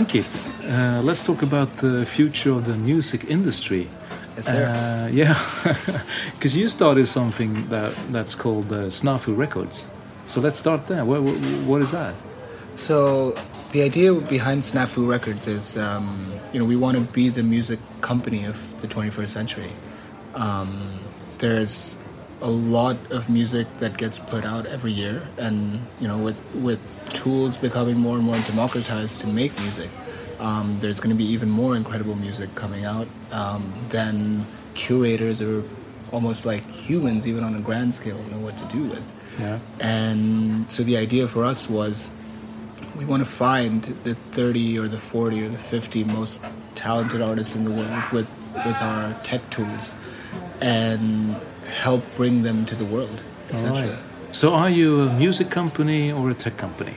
Ankit, uh, let's talk about the future of the music industry. Yes, sir. Uh, yeah, because you started something that that's called uh, Snafu Records. So let's start there. What, what, what is that? So the idea behind Snafu Records is, um, you know, we want to be the music company of the 21st century. Um, there's a lot of music that gets put out every year, and you know, with with tools becoming more and more democratized to make music, um, there's going to be even more incredible music coming out. Um, then curators are almost like humans, even on a grand scale, know what to do with. Yeah. And so the idea for us was we want to find the 30 or the 40 or the 50 most talented artists in the world with, with our tech tools and help bring them to the world, essentially. Right. So are you a music company or a tech company?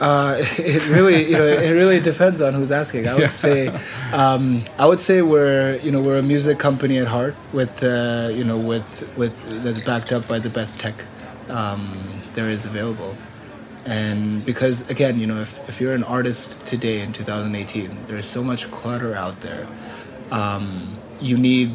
Uh, it really, you know, it really depends on who's asking. I would say, um, I would say we're, you know, we're a music company at heart with, uh, you know, with with that's backed up by the best tech um, there is available. And because again, you know, if, if you're an artist today in 2018, there is so much clutter out there. Um, you need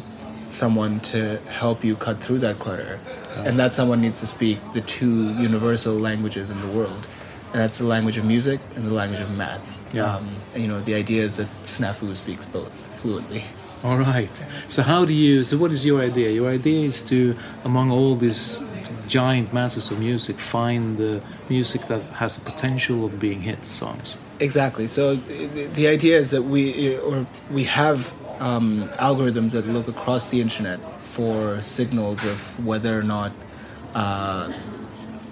someone to help you cut through that clutter, and that someone needs to speak the two universal languages in the world and that's the language of music and the language of math. Yeah. Um, and, you know, the idea is that Snafu speaks both fluently. All right. So how do you? So what is your idea? Your idea is to, among all these giant masses of music, find the music that has the potential of being hit songs. Exactly. So the idea is that we or we have um, algorithms that look across the internet for signals of whether or not uh,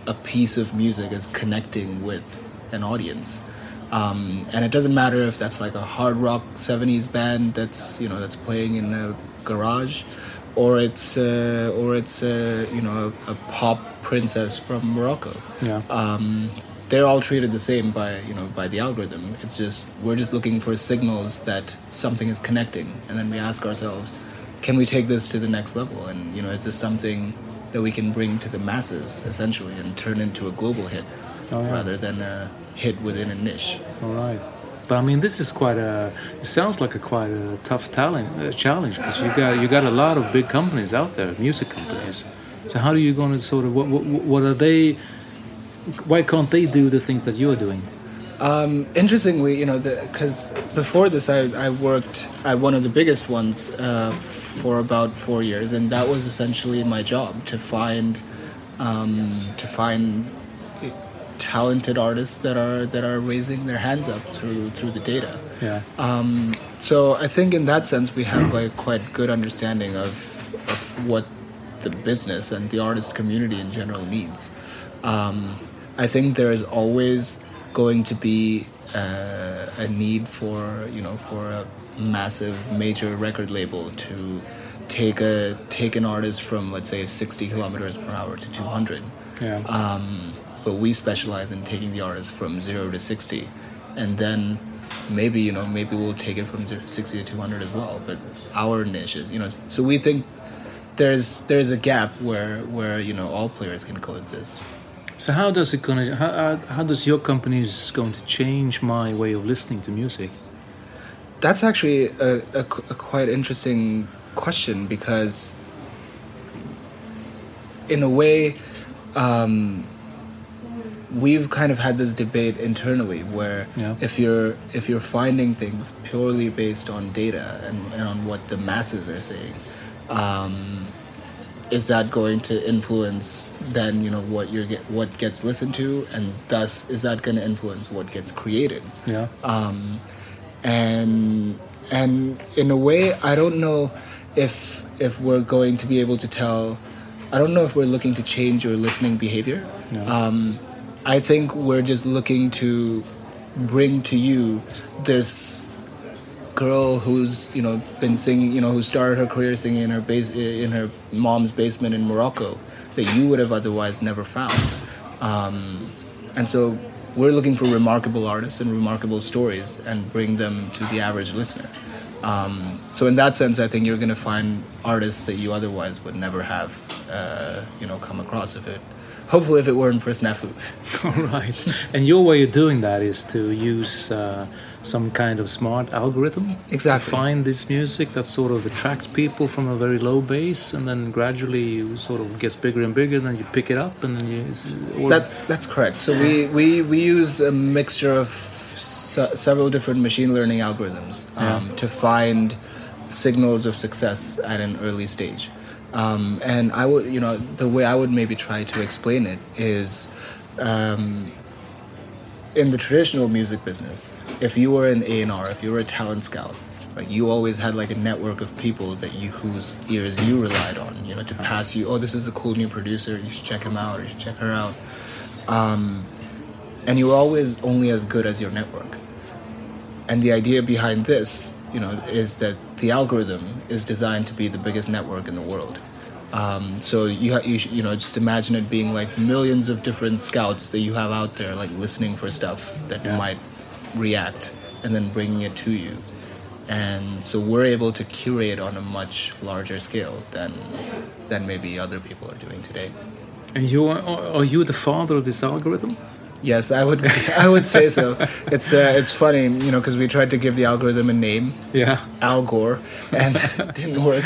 a piece of music is connecting with an audience. Um, and it doesn't matter if that's like a hard rock 70s band that's you know that's playing in a garage or it's uh, or it's uh, you know a, a, pop princess from Morocco. Yeah. Um, they're all treated the same by you know by the algorithm. It's just we're just looking for signals that something is connecting, and then we ask ourselves, can we take this to the next level? And you know, is this something that we can bring to the masses essentially and turn into a global hit oh, yeah. rather than a hit within a niche. All right. But I mean, this is quite a. It sounds like a quite a tough talent, uh, challenge because you got you got a lot of big companies out there, music companies. So how are you going to sort of what what, what are they? Why can't they do the things that you are doing? Um, interestingly, you know, because before this, I, I worked at one of the biggest ones uh, for about four years, and that was essentially my job to find um, to find talented artists that are that are raising their hands up through through the data. Yeah. Um, so I think in that sense, we have like quite good understanding of of what the business and the artist community in general needs. Um, I think there is always going to be uh, a need for you know for a massive major record label to take a take an artist from let's say 60 kilometers per hour to 200 Yeah. um, but we specialize in taking the artist from zero to 60 and then maybe you know maybe we'll take it from 60 to 200 as well but our niche is you know so we think there's there's a gap where where you know all players can coexist so how does it gonna? How, how, how does your company is going to change my way of listening to music? That's actually a, a, a quite interesting question because, in a way, um, we've kind of had this debate internally where Yeah. if you're if you're finding things purely based on data and, and on what the masses are saying, um, is that going to influence then you know what you're get what gets listened to and thus is that going to influence what gets created? Yeah. um, and and in a way I don't know if if we're going to be able to tell I don't know if we're looking to change your listening behavior No. um, I think we're just looking to bring to you this girl who's you know been singing you know who started her career singing in her base in her mom's basement in Morocco that you would have otherwise never found. Um, and so we're looking for remarkable artists and remarkable stories and bring them to the average listener. Um, so in that sense I think you're going to find artists that you otherwise would never have uh, you know come across if it hopefully if it weren't for Snafu. All right. And your way of doing that is to use uh, some kind of smart algorithm Exactly. to find this music that sort of attracts people from a very low base, and then gradually sort of gets bigger and bigger. And then you pick it up, and then you. That's that's correct. So we, we, we use a mixture of se- several different machine learning algorithms um, to find signals of success at an early stage. Um, and I would, you know, the way I would maybe try to explain it is, um, in the traditional music business, if you were an A and R, if you were a talent scout, right, you always had like a network of people that you whose ears you relied on, you know, to pass you. Oh, this is a cool new producer. You should check him out, or you should check her out. Um, and you were always only as good as your network. And the idea behind this, you know, is that the algorithm is designed to be the biggest network in the world. Um, so you ha- you sh- you know just imagine it being like millions of different scouts that you have out there like listening for stuff that Yeah. might react and then bringing it to you. And so we're able to curate on a much larger scale than than maybe other people are doing today. and you are, are you the father of this algorithm? Yes, I would I would say so. It's uh, it's funny, you know, because we tried to give the algorithm a name, Yeah. Al Gore, and it didn't work.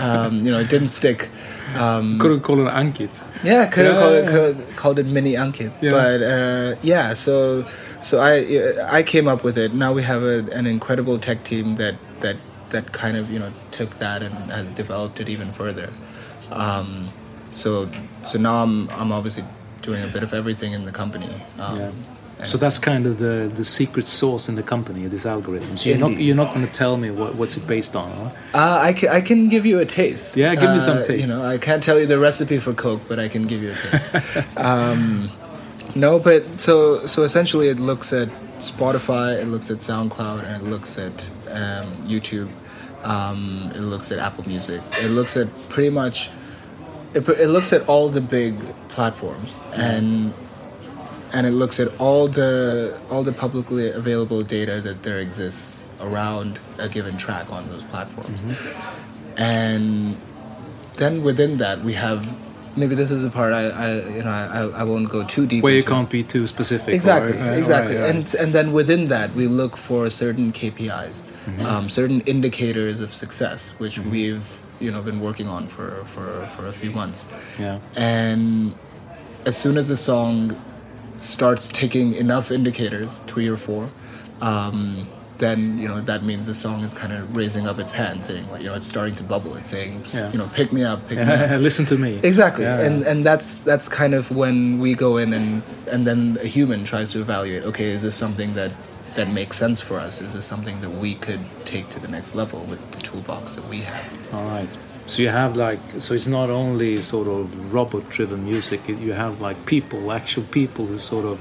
Um, you know, it didn't stick. Um, Could have called it Ankit. yeah, could have Yeah, called, yeah, called it Mini Ankit, Yeah. but uh, yeah. So so I I came up with it. Now we have a, an incredible tech team that that that kind of you know took that and has developed it even further. Um, so so now I'm I'm obviously doing a bit of everything in the company. Um, Yeah. So that's kind of the, the secret sauce in the company, this algorithm. So you're not, you're not going to tell me what, what's it based on, huh? Uh, I, can, I can give you a taste. Yeah, give me some Uh, taste. You know, I can't tell you the recipe for Coke, but I can give you a taste. um, no, but so so essentially, it looks at Spotify, it looks at SoundCloud, and it looks at um, YouTube. Um, it looks at Apple Music. It looks at pretty much. It, it looks at all the big platforms and and it looks at all the all the publicly available data that there exists around a given track on those platforms and then within that we have maybe this is the part I, I you know I, I won't go too deep Where you can't be too specific. exactly or- uh, exactly right, right. and and then within that we look for certain KPIs Mm-hmm. um, certain indicators of success which we've you know been working on for for for a few months Yeah. and as soon as the song starts ticking enough indicators, three or four, um, then you know that means the song is kind of raising up its hand, saying like you know it's starting to bubble. It's saying Yeah. you know pick me up, pick me up. Listen to me. Exactly, Yeah. and and that's that's kind of when we go in and and then a human tries to evaluate. Okay, is this something that that makes sense for us? Is this something that we could take to the next level with the toolbox that we have? All right. So you have like, so it's not only sort of robot-driven music. You have like people, actual people who sort of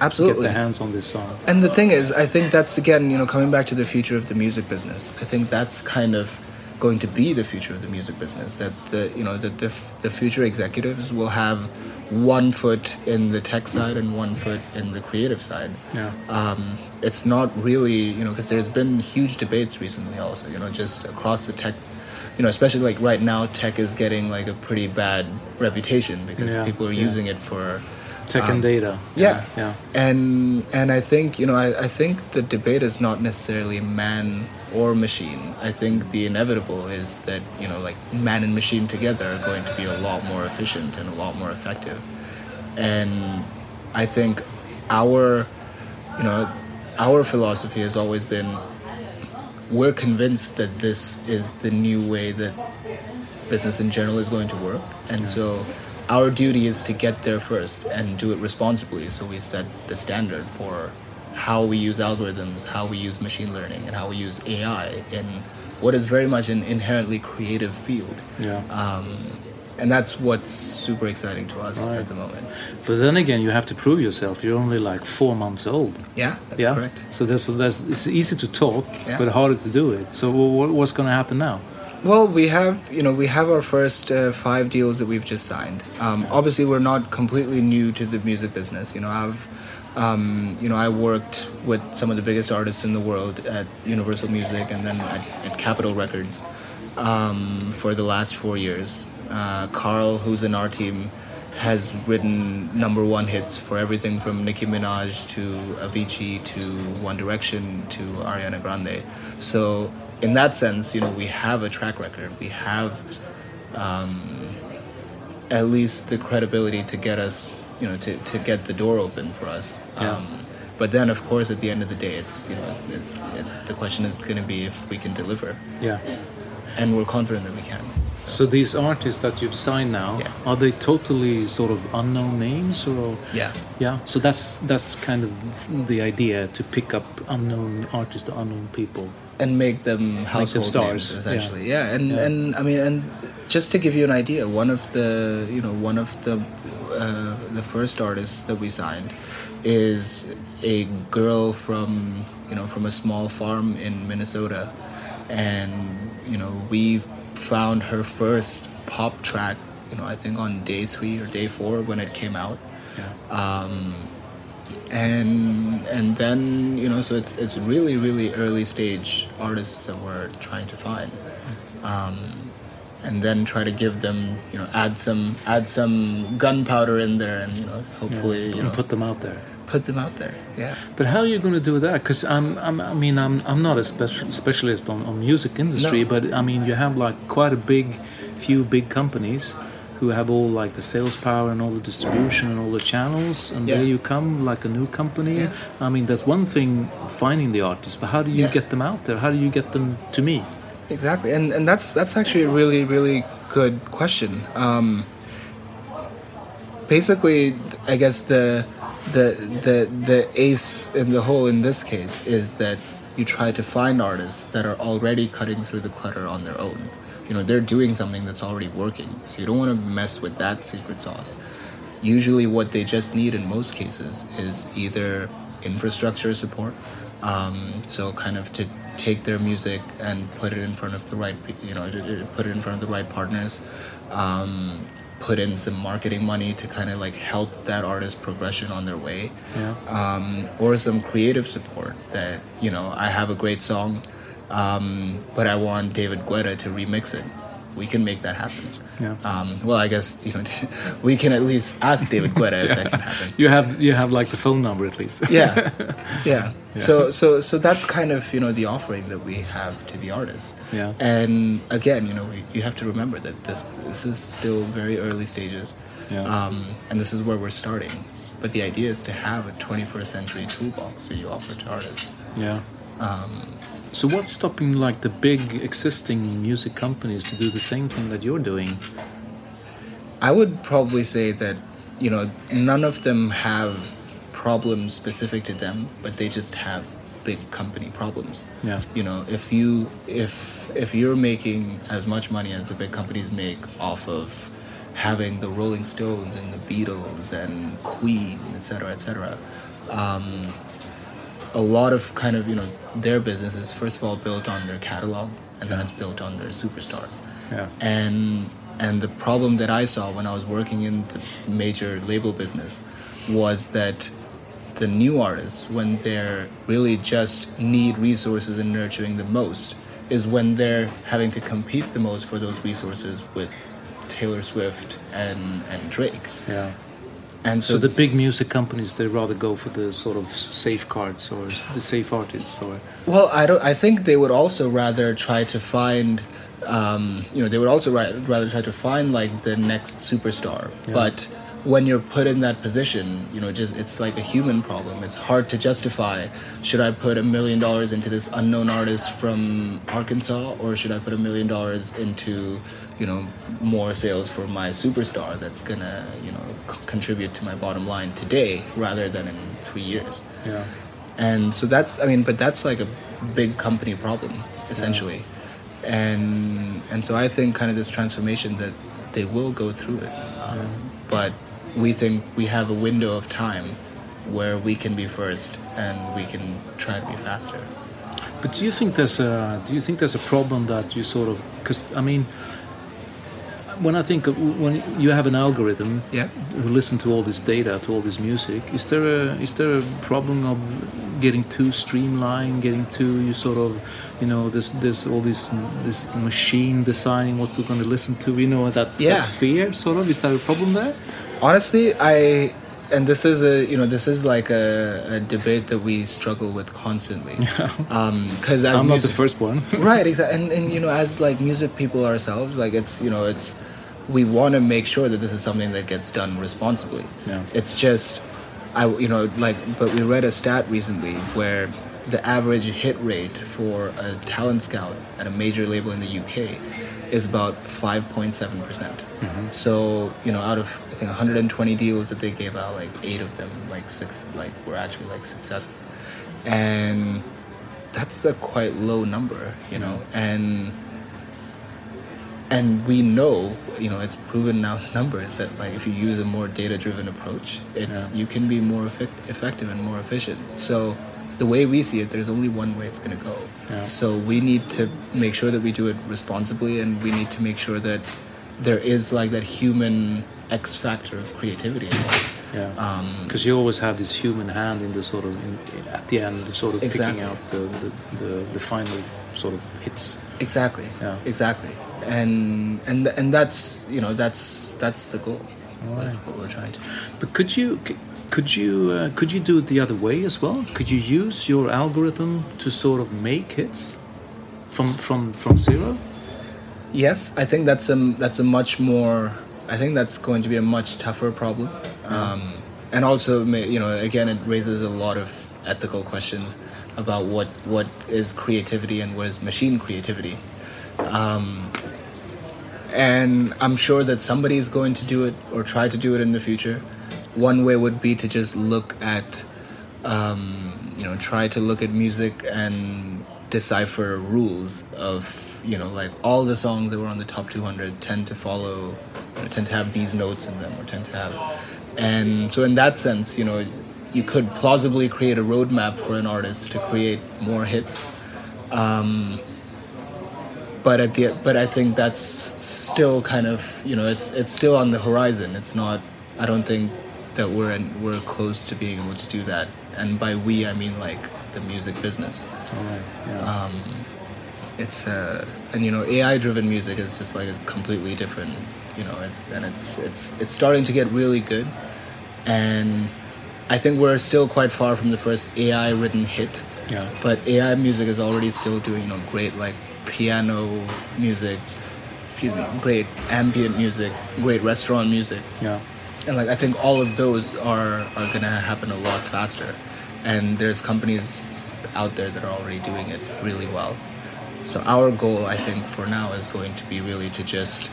Absolutely. get their hands on this song. And the thing is, I think that's again, you know, coming back to the future of the music business. I think that's kind of going to be the future of the music business. That the you know that the the future executives will have one foot in the tech side and one foot in the creative side. Yeah. Um, it's not really you know because there's been huge debates recently also you know just across the tech. You know, especially like right now, tech is getting like a pretty bad reputation because Yeah, people are yeah. using it for Tech and data. Um, yeah. Yeah. And and I think you know I, I think the debate is not necessarily man or machine. I think the inevitable is that you know like man and machine together are going to be a lot more efficient and a lot more effective. And I think our you know our philosophy has always been we're convinced that this is the new way that business in general is going to work and so our duty is to get there first and do it responsibly so we set the standard for how we use algorithms how we use machine learning and how we use ai in what is very much an inherently creative field Yeah. um, and that's what's super exciting to us Right. at the moment But then again, you have to prove yourself. You're only like four months old. yeah that's yeah. correct So there's, there's, it's easy to talk, Yeah. but harder to do it. So what's going to happen now? Well, we have you know we have our first uh, five deals that we've just signed. Um, obviously, we're not completely new to the music business. You know, I've um, you know I worked with some of the biggest artists in the world at Universal Music and then at, at Capitol Records um, for the last four years. Uh, Carl, who's in our team, has written number one hits for everything from Nicki Minaj to Avicii to One Direction to Ariana Grande. So in that sense, you know, we have a track record. We have um, at least the credibility to get us, you know, to, to get the door open for us. Yeah. Um, but then, of course, at the end of the day, it's you know, it, it's, the question is going to be if we can deliver, Yeah. and we're confident that we can. So these artists that you've signed now, Yeah. are they totally sort of unknown names or? Yeah. Yeah. So that's that's kind of the idea to pick up unknown artists or unknown people. and make them household stars, names, yeah. essentially. Yeah, and Yeah. and I mean, and just to give you an idea, one of the you know one of the uh, the first artists that we signed is a girl from you know from a small farm in Minnesota, and you know we found her first pop track. You know, I think on day three or day four when it came out Yeah. and and then you know so it's it's really really early stage artists that we're trying to find um, and then try to give them you know add some add some gunpowder in there and you know hopefully you and know put them out there. Put them out there yeah But how are you going to do that? Because I'm, I'm, I mean, I'm, I'm not a special, specialist on, on music industry, No. but I mean, you have like quite a big, few big companies who have all like the sales power and all the distribution and all the channels, and Yeah. there you come like a new company. Yeah. I mean, that's one thing finding the artists, but how do you Yeah. get them out there? How do you get them to me? Exactly, and and that's that's actually a really really good question. Um, basically, I guess the the the the ace in the hole in this case is that you try to find artists that are already cutting through the clutter on their own. You know, they're doing something that's already working, so you don't want to mess with that secret sauce. Usually, what they just need in most cases is either infrastructure support, um, so kind of to take their music and put it in front of the right, you know, put it in front of the right partners, um, put in some marketing money to kind of like help that artist progression on their way, Yeah. um, or some creative support that you know I have a great song, um, but I want David Guetta to remix it. We can make that happen. Yeah. Um, well, I guess you know we can at least ask David Guetta if that can happen. You have, you have like the phone number at least. Yeah. yeah, So so so that's kind of you know the offering that we have to the artists. Yeah. And again, you know, we, you have to remember that this this is still very early stages, Yeah. um, and this is where we're starting. But the idea is to have a 21st century toolbox that you offer to artists. Yeah. So what's stopping like the big existing music companies to do the same thing that you're doing? I would probably say that you know none of them have problems specific to them, but they just have big company problems. Yeah. You know, if you if if you're making as much money as the big companies make off of having the Rolling Stones and the Beatles and Queen, etc., etc., um, a lot of kind of you know their business is first of all built on their catalog, and then it's built on their superstars. Yeah. And and the problem that I saw when I was working in the major label business was that the new artists, when they're really just need resources and nurturing the most, is when they're having to compete the most for those resources with Taylor Swift and, and Drake. Yeah. And So so, the big music companies they rather go for the sort of safeguards or the safe artists or well, I don't. I think they would also rather try to find, um, you know, they would also ra- rather try to find like the next superstar. But when you're put in that position, you know, just it's like a human problem. It's hard to justify. Should I put a million dollars into this unknown artist from Arkansas, or should I put a million dollars into, you know, more sales for my superstar that's gonna, you know, c- contribute to my bottom line today rather than in three years? yeah. and so that's i mean but that's like a big company problem essentially and and so i think kind of this transformation that they will go through it um, but we think we have a window of time where we can be first and we can try to be faster But do you think there's a do you think there's a problem that you sort of because I mean when I think of, when you have an algorithm Yeah. who listen to all this data to all this music is there a is there a problem of getting too streamlined getting too you sort of you know this this all this this machine deciding what we're going to listen to you know that, Yeah. that fear sort of is there a problem there honestly i and this is a you know this is like a, a debate that we struggle with constantly. Because um, I'm not the first one. Right exactly and, and you know as like music people ourselves like it's you know it's we want to make sure that this is something that gets done responsibly. Yeah. it's just i you know like but we read a stat recently where the average hit rate for a talent scout at a major label in the uk is about 5.7% mm-hmm. so you know out of i think 120 deals that they gave out like eight of them like six like were actually like successes and that's a quite low number, you know, and and we know, you know, it's proven now numbers that like if you use a more data-driven approach, it's Yeah. you can be more effect- effective and more efficient. So the way we see it, there's only one way it's going to go. Yeah. So we need to make sure that we do it responsibly, and we need to make sure that there is like that human X factor of creativity. Yeah, um, because you always have this human hand in the sort of in, at the end, sort of picking out the, the, the, the final sort of hits. Exactly. Yeah. Exactly. And and and that's you know that's that's the goal. That's what we're trying to. But could you could you uh, could you do it the other way as well? Could you use your algorithm to sort of make hits from from from zero? Yes, I think that's a that's a much more. I think that's going to be a much tougher problem. Um, and also, you know, again, it raises a lot of ethical questions about what what is creativity and what is machine creativity. Um, and I'm sure that somebody is going to do it or try to do it in the future. One way would be to just look at, um, you know, try to look at music and decipher rules of, you know, like all the songs that were on the top 200 tend to follow, you know, tend to have these notes in them or tend to have. And so, in that sense, you know, you could plausibly create a roadmap for an artist to create more hits but at the but I think that's still kind of you know it's it's still on the horizon. It's not. I don't think that we're in, we're close to being able to do that. And by we, I mean like the music business. Right. Yeah. It's uh, and you know AI driven music is just like a completely different. You know, it's and it's it's it's starting to get really good, and I think we're still quite far from the first AI written hit. Yeah. But AI music is already still doing you know great like piano music, excuse me, great ambient music, great restaurant music, yeah. And like I think all of those are are gonna happen a lot faster, and there's companies out there that are already doing it really well. So our goal, I think, for now is going to be really to just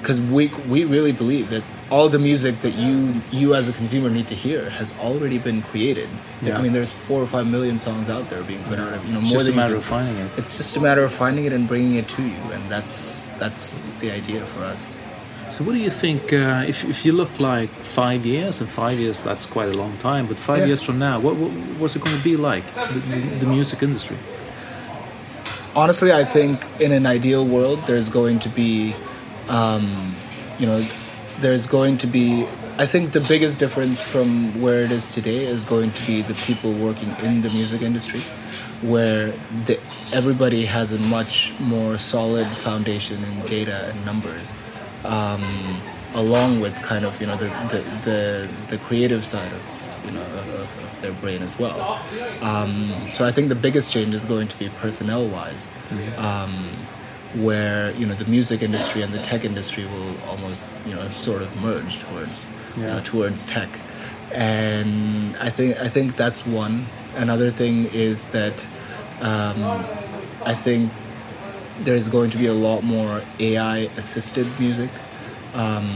because we we really believe that all the music that you you as a consumer need to hear has already been created. Yeah. I mean, there's four or five million songs out there being put out. You know, It's more just than a matter of finding it. It's just a matter of finding it and bringing it to you, and that's that's the idea for us. So, what do you think? Uh, if, if you look like five years, and five years that's quite a long time, but five Yeah. years from now, what, what what's it going to be like the, the, music industry? honestly, I think in an ideal world, there's going to be, um, you know, there's going to be. I think the biggest difference from where it is today is going to be the people working in the music industry, where the, everybody has a much more solid foundation in data and numbers, um, along with kind of you know the the, the, the creative side of you know of, of their brain as well. Um, so I think the biggest change is going to be personnel wise, um, where you know the music industry and the tech industry will almost you know sort of merge towards you know, towards tech, and I think I think that's one. Another thing is that um, I think there's going to be a lot more AI assisted music um,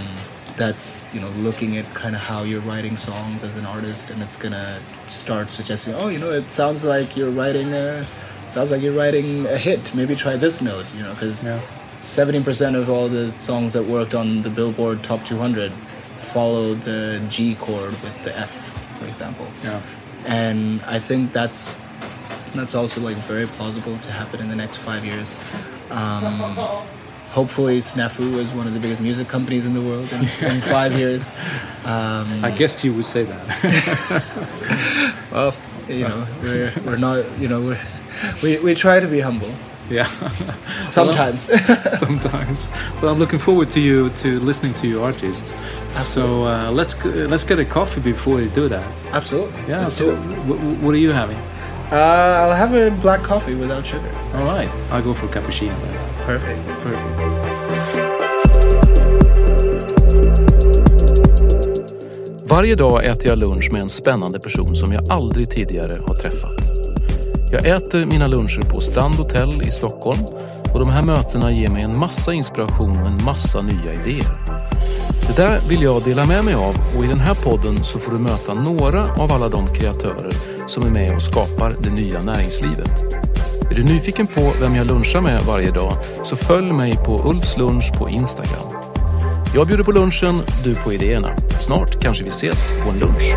that's you know looking at kind of how you're writing songs as an artist and it's gonna start suggesting oh you know it sounds like you're writing a sounds like you're writing a hit maybe try this note you know because Yeah. 70% of all the songs that worked on the billboard top 200 follow the g chord with the f for example Yeah. and I think that's that's also like very plausible to happen in the next five years. Um, hopefully, Snafu is one of the biggest music companies in the world in, in five years. Um, I guessed you would say that. well, you know, we're, we're not, you know, we're, we we try to be humble yeah, sometimes. sometimes. But I'm looking forward to you to listening to your artists. So uh, let's let's get a coffee before we do that. Absolutely. Yeah. Let's so do it. wh- wh- what are you having? Uh, I'll have a black coffee without sugar. All right, I'll go for cappuccino. Then. Perfect. Perfect. Varje dag äter jag lunch med en spännande person som jag aldrig tidigare har träffat. Jag äter mina luncher på Strand Hotel i Stockholm och de här mötena ger mig en massa inspiration och en massa nya idéer. Det där vill jag dela med mig av och i den här podden så får du möta några av alla de kreatörer som är med och skapar det nya näringslivet. Är du nyfiken på vem jag lunchar med varje dag så följ mig på Ulfs lunch på Instagram. Jag bjuder på lunchen, du på idéerna. Snart kanske vi ses på en lunch.